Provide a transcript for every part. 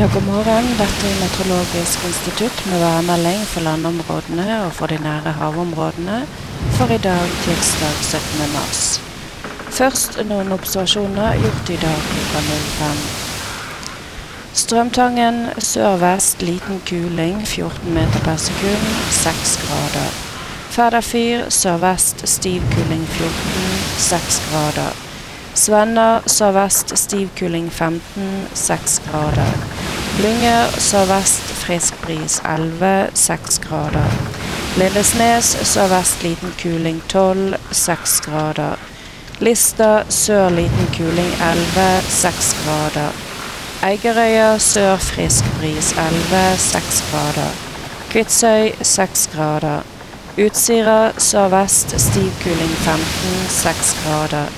Ja, god morgen. Dette er Meteorologisk institutt med værmelding for landområdene og for de nære havområdene for i dag, tirsdag 17. mars. Først noen observasjoner gjort i dag klokka 05. Strømtangen sør-vest liten kuling 14 meter per sekund, 6 grader. Færderfyr sør-vest stiv kuling 14, 6 grader. Svenna sør-vest stiv kuling 15, 6 grader. Lynger sør-vest frisk bris 11, 6 grader. Lindesnes sør-vest liten kuling 12, 6 grader. Lista sør liten kuling 11, 6 grader. Eigerøya sør frisk bris 11, 6 grader. Kvitsøy 6 grader. Utsira sør-vest stiv kuling 15, 6 grader.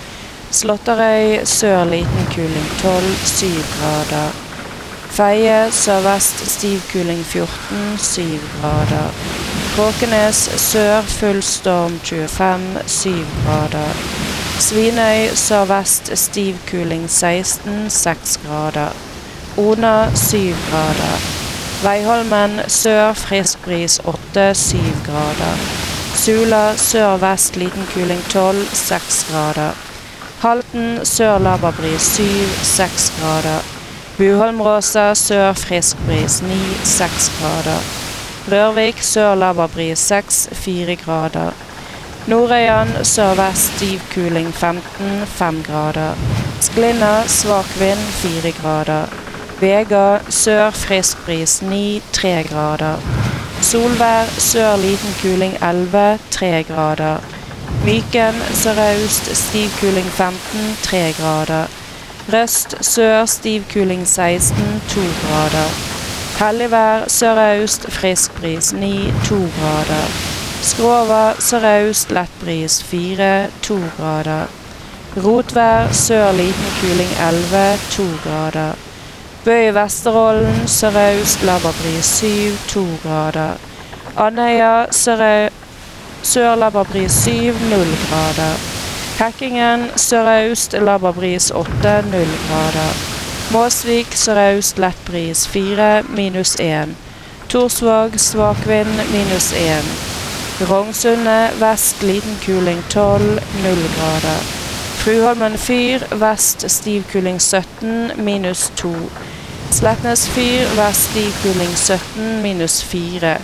Slåtterøy sør liten kuling 12, 7 grader. Feie sør-vest stiv kuling 14, 7 grader. Kråkenes sør full storm 25, 7 grader. Svinøy sør-vest stiv kuling 16, 6 grader. Ona 7 grader. Veiholmen sør frisk bris 8, 7 grader. Sula sør-vest liten kuling 12, 6 grader. Halten sør laberbris 7, 6 grader. Buholmråsa sør frisk bris 9, 6 grader. Rørvik sør laberbris 6, 4 grader. Nordøyan sørvest stiv kuling 15, 5 grader. Sklinna svak vind 4 grader. Vega sør frisk bris 9, 3 grader. Solvær sør liten kuling 11, 3 grader. Myken sørøst stiv kuling 15, 3 grader. Røst sør stiv kuling 16, 2 grader. Helligvær sørøst frisk bris 9, 2 grader. Skrova sørøst lett bris 4, 2 grader. Rotvær sør liten kuling 11, 2 grader. Bø i Vesterålen sørøst labberbris 7, 2 grader. Andøya sør labberbris 7, 0 grader. Hekkingen sørøst laberbris 8, 0 grader. Måsvik sørøst lett bris 4, minus 1. Torsvåg svak vind minus 1. Rognsundet vest liten kuling 12, 0 grader. Fruholmen fyr vest stiv kuling 17, minus 2. Sletnes fyr vest stiv kuling 17, minus 4.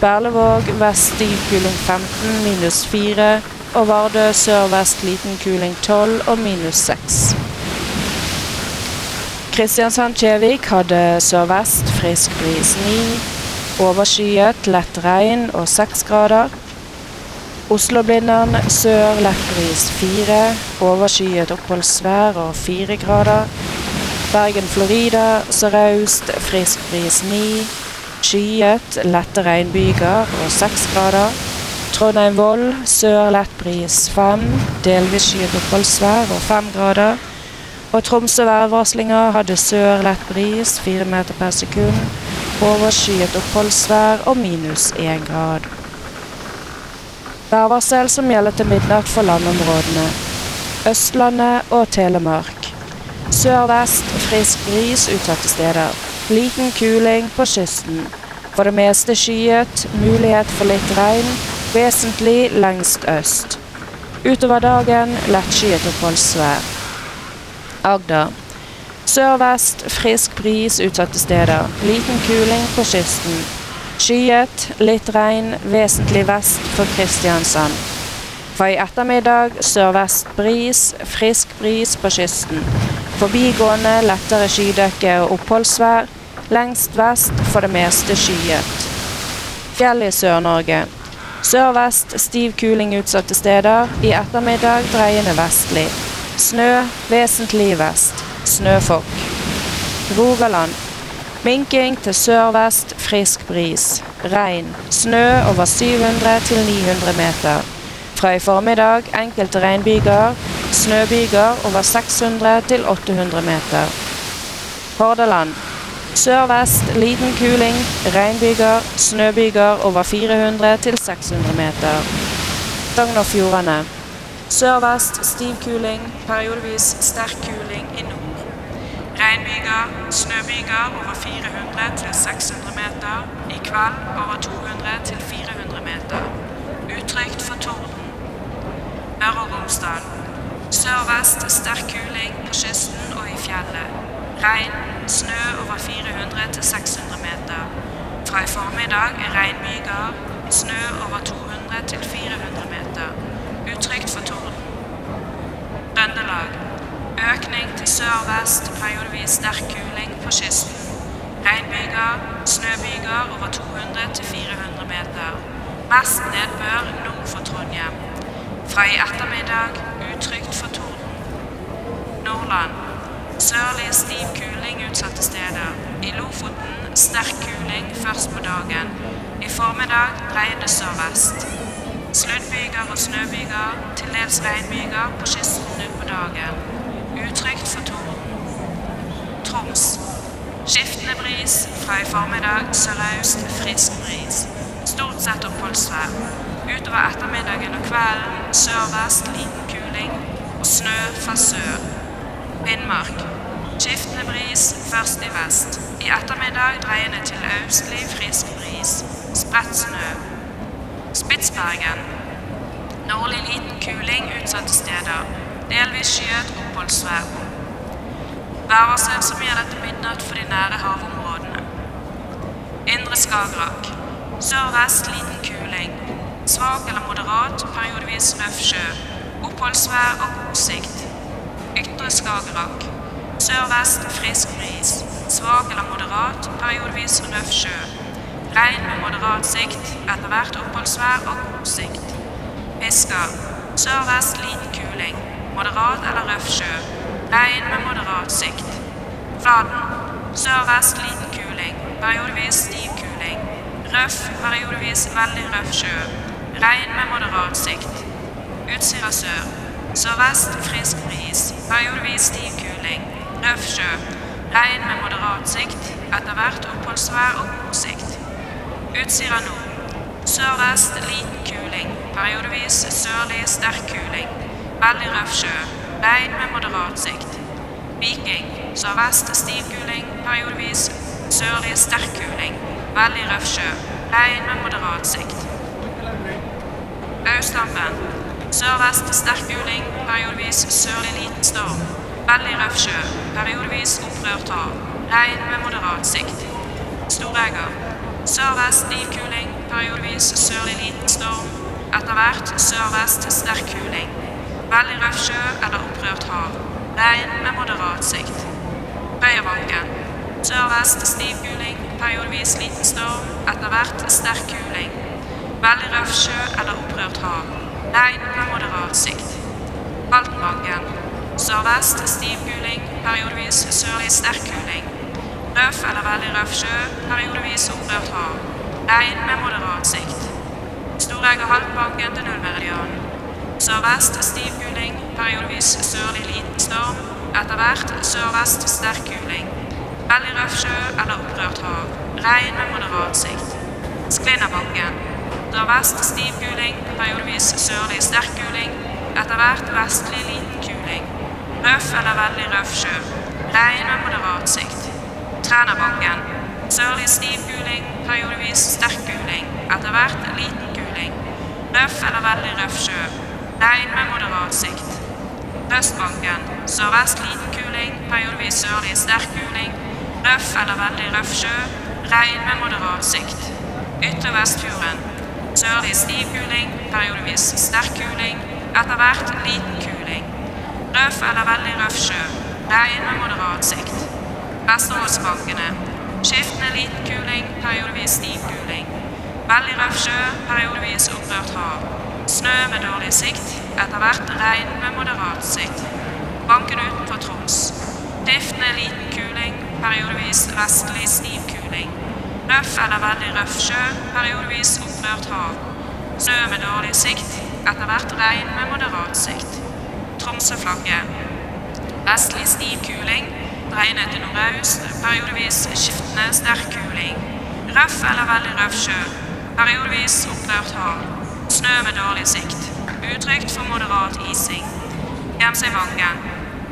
Berlevåg vest stiv kuling 15, minus 4 og Vardø sør-vest liten kuling 12 og minus 6. Kristiansand-Kjevik hadde sørvest frisk bris 9, overskyet lett regn og 6 grader. Oslo-Blindern sør lett bris 4, overskyet oppholdsvær og 4 grader. Bergen-Florida sørøst frisk bris 9, skyet lette regnbyger og 6 grader. Trondheim-Voll sør lett bris 5, delvis skyet oppholdsvær og 5 grader. Og Tromsø værvarslinger hadde sør lett bris 4 meter per sekund, overskyet oppholdsvær og minus 1 grad. Værvarsel som gjelder til midnatt for landområdene. Østlandet og Telemark. Sør-vest frisk bris utsatte steder. Liten kuling på kysten. For det meste skyet, mulighet for litt regn, vesentlig lengst øst. Utover dagen lettskyet oppholdsvær. Agder. Sør-vest frisk bris utsatte steder. Liten kuling på kysten. Skyet, litt regn, vesentlig vest for Kristiansand. For i ettermiddag sørvest bris, frisk bris på kysten. Forbigående lettere skydekke og oppholdsvær. Lengst vest for det meste skyet. Fjell i Sør-Norge. Sør-vest stiv kuling utsatte steder. I ettermiddag dreiende vestlig. Snø vesentlig vest. Snøfokk. Rogaland. Minking til sør-vest, frisk bris. Regn. Snø over 700 til 900 meter. Fra i formiddag enkelte regnbyger. Snøbyger over 600 til 800 meter. Hordaland. Sør-vest liten kuling, regnbyger, snøbyger over 400 til 600 meter. Sogn og Fjordane. Sør-vest stiv kuling, periodevis sterk kuling i nord. Regnbyger, snøbyger over 400 til 600 meter. I kveld over 200 til 400 meter. Utrygt for torden. Møre og Romsdal. Sør-vest sterk kuling på kysten og i fjellet. Regn, snø over 400 til 600 meter. Fra i formiddag er regnbyger, snø over 200 til 400 meter. Utrygt for torden. Trøndelag. Økning til sør-vest, periodevis sterk kuling på kysten. Regnbyger, snøbyger over 200 til 400 meter. Mest nedbør nord for Trondheim. Fra i ettermiddag utrygt for torden. Nordland. Sørlig stiv kuling utsatte steder. I Lofoten sterk kuling først på dagen. I formiddag dreiende sørvest. Sluddbyger og snøbyger, til dels regnbyger på kysten utpå dagen. Utrygt for torden. Troms. Skiftende bris, fra i formiddag sørøst frisk bris. Stort sett oppholdsvær. Utover ettermiddagen og kvelden sørvest liten kuling og snø fra sør. Finnmark. Skiftende bris, først i vest. I ettermiddag dreiende til østlig frisk bris. Spredt snø. Spitsbergen. Nordlig liten kuling utsatte steder. Delvis skyet oppholdsvær. Værvarsel som gjør dette midnatt for de nære havområdene. Indre Skagerrak. Sørvest liten kuling. Svak eller moderat, periodevis røff sjø. Oppholdsvær og god sikt. Ytre Skagerrak. Sørvest frisk bris. Svak eller moderat, periodevis røff sjø. Regn med moderat sikt, etter hvert oppholdsvær og god sikt. Fisker. Sørvest liten kuling. Moderat eller røff sjø. Regn med moderat sikt. Fladen. Sørvest liten kuling. Periodevis stiv kuling. Røff, periodevis veldig røff sjø. Regn med moderat sikt. Utsira sør. Sørvest frisk bris. Periodevis stiv kuling. Røff sjø. Regn med moderat sikt. Etter hvert oppholdsvær og god sikt. Utsira nord. Sørvest liten kuling. Periodevis sørlig sterk kuling. Veldig røff sjø. Regn med moderat sikt. Viking. Sørvest stiv kuling. Periodevis sørlig sterk kuling. Veldig røff sjø. Regn med moderat sikt. Austampen. Sørvest sterk kuling. Periodevis sørlig liten storm. Veldig røff sjø. Periodevis opprørt hav. Regn med moderat sikt. Storegger. Sørvest stiv kuling. Periodevis sørlig liten storm. Etter hvert sørvest sterk kuling. Veldig røff sjø eller opprørt hav. Regn med moderat sikt. Bøyerbanken. Sørvest stiv kuling. Periodevis liten storm. Etter hvert sterk kuling. Veldig røff sjø eller opprørt hav. Regn med moderat sikt. Altenbanken. Sørvest stiv kuling. Periodevis sørlig sterk kuling. Røff eller veldig røff sjø. Periodevis opprørt hav. Regn med moderat sikt. Storegger halvbanken til nullmeridian. Sørvest stiv kuling, periodevis sørlig liten storm. Etter hvert sørvest sterk kuling. Veldig røff sjø eller opprørt hav. Regn med moderat sikt. Sklinderbanken. Sørvest stiv kuling, periodevis sørlig sterk kuling. Etter hvert vestlig liten kuling. Røff eller veldig røff sjø. Regn med moderat sikt. Trænabanken. Sørlig stiv guling, periodevis sterk guling. Etter hvert liten guling. Røff eller veldig røff sjø. Regn med moderat sikt. Østbanken. Sørvest liten kuling, periodevis sørlig sterk kuling. Røff eller veldig røff sjø. Regn med moderat sikt. Ytre Vestfjorden. Sørlig stiv kuling, periodevis sterk kuling. Etter hvert liten kuling. Røff eller veldig røff sjø. Regn med moderat sikt. Vesterålsbankene. Skiftende liten kuling, periodevis stiv kuling. Veldig røff sjø, periodevis opprørt hav. Snø med dårlig sikt, etter hvert regn med moderat sikt. Banken utenfor Troms. Skiftende liten kuling, periodevis vestlig stiv kuling. Røff eller veldig røff sjø, periodevis opprørt hav. Snø med dårlig sikt, etter hvert regn med moderat sikt. Tromsøflagget. Vestlig stiv kuling, dreiende til nordøst, periodevis skiftende sterk kuling. Røff eller veldig røff sjø, periodevis opprørt hav. Snø med dårlig sikt. Utrygt for moderat ising. Gjemsøyvangen.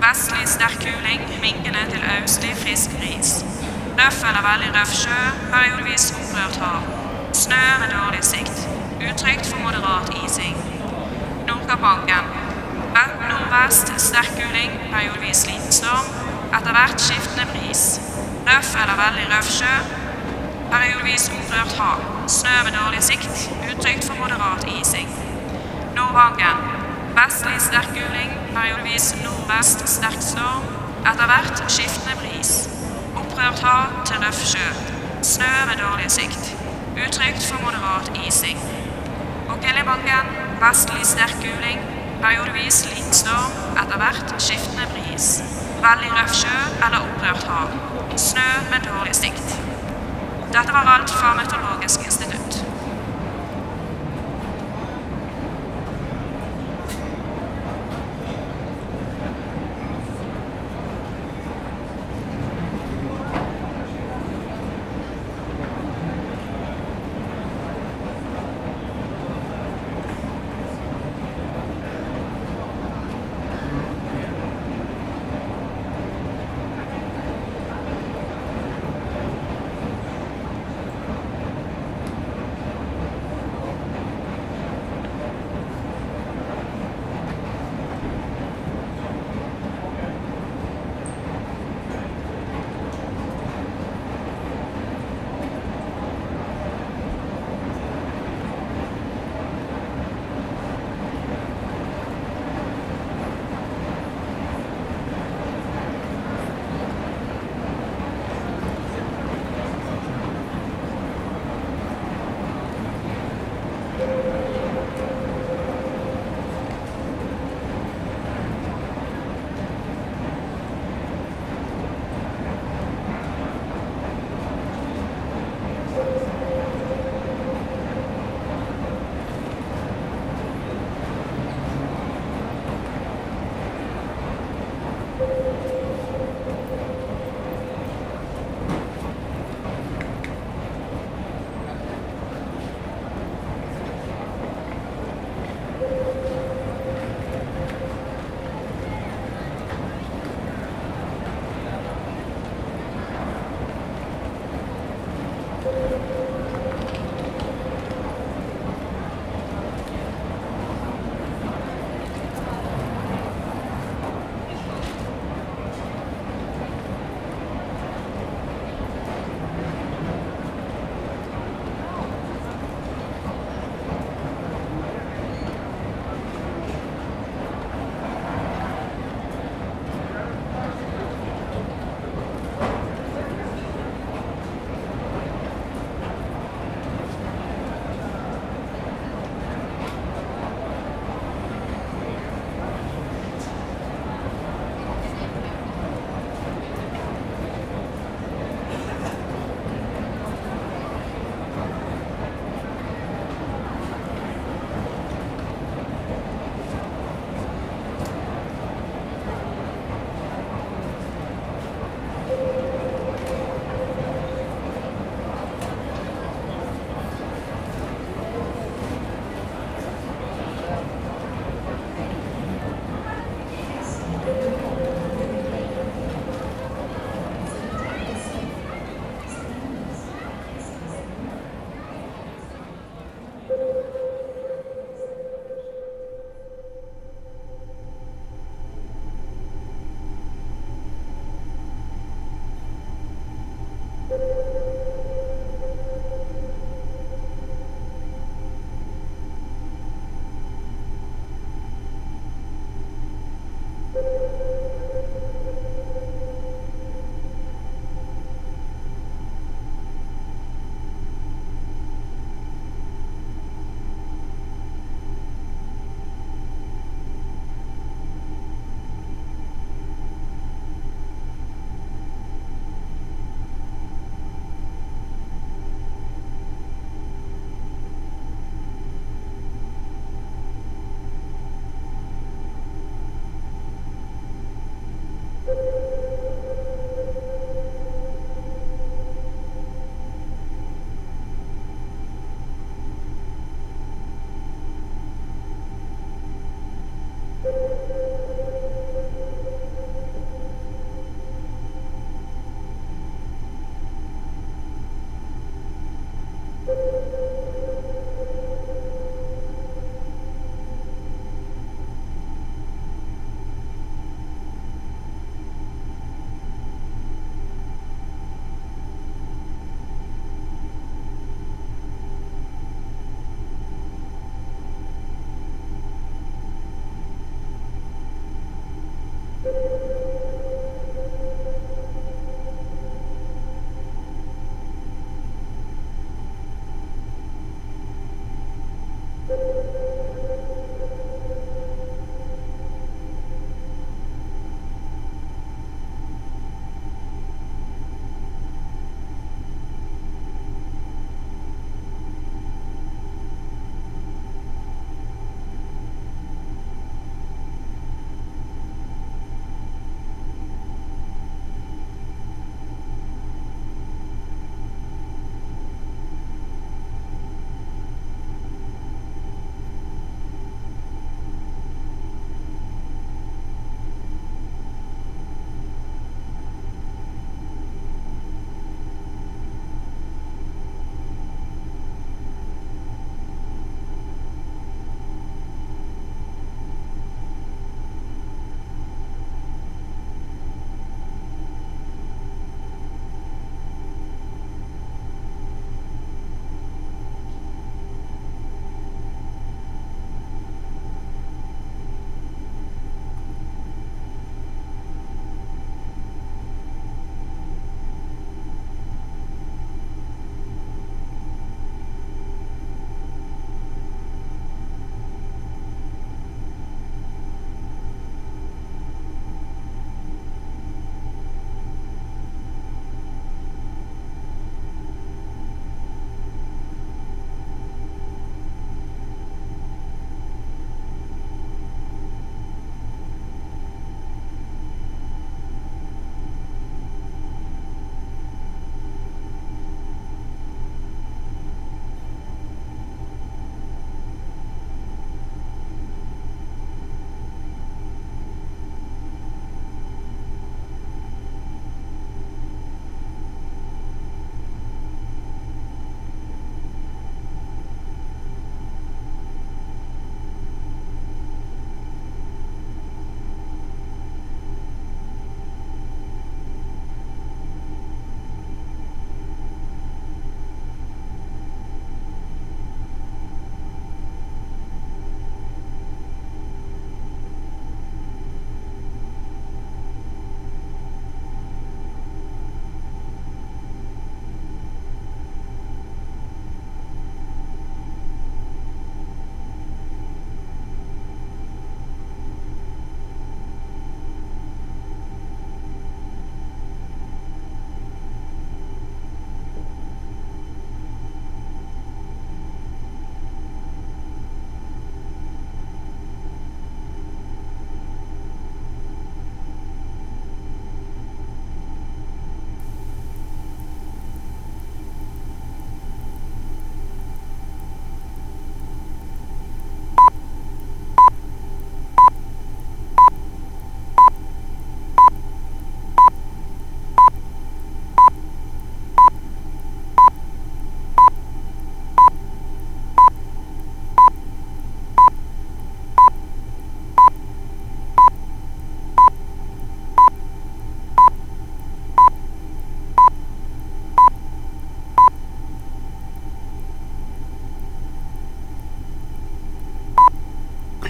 Vestlig sterk kuling, minkende til østlig frisk bris. Røff eller veldig røff sjø, periodevis opprørt hav. Snø med dårlig sikt. Utrygt for moderat ising. Nordkapangen. Nordvest sterk kuling, periodevis liten storm. Etter hvert skiftende bris. Røff eller veldig røff sjø. Periodevis opprørt hav. Snø med dårlig sikt. Utrygt for moderat ising. Nordvangen. Vestlig sterk kuling, periodevis nordvest sterk storm. Etter hvert skiftende bris. Opprørt hav til røff sjø. Snø med dårlig sikt. Utrygt for moderat ising. Og Okelebanken. Vestlig sterk kuling, periodevis liten storm. Etter hvert skiftende bris. Veldig røff sjø eller opprørt hav. Snø med dårlig sikt. Dette var alt fra Meteorologisk institutt.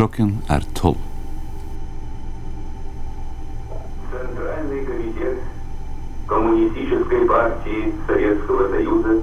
Klokken er tolv. Центральный комитет Коммунистической партии Советского Союза,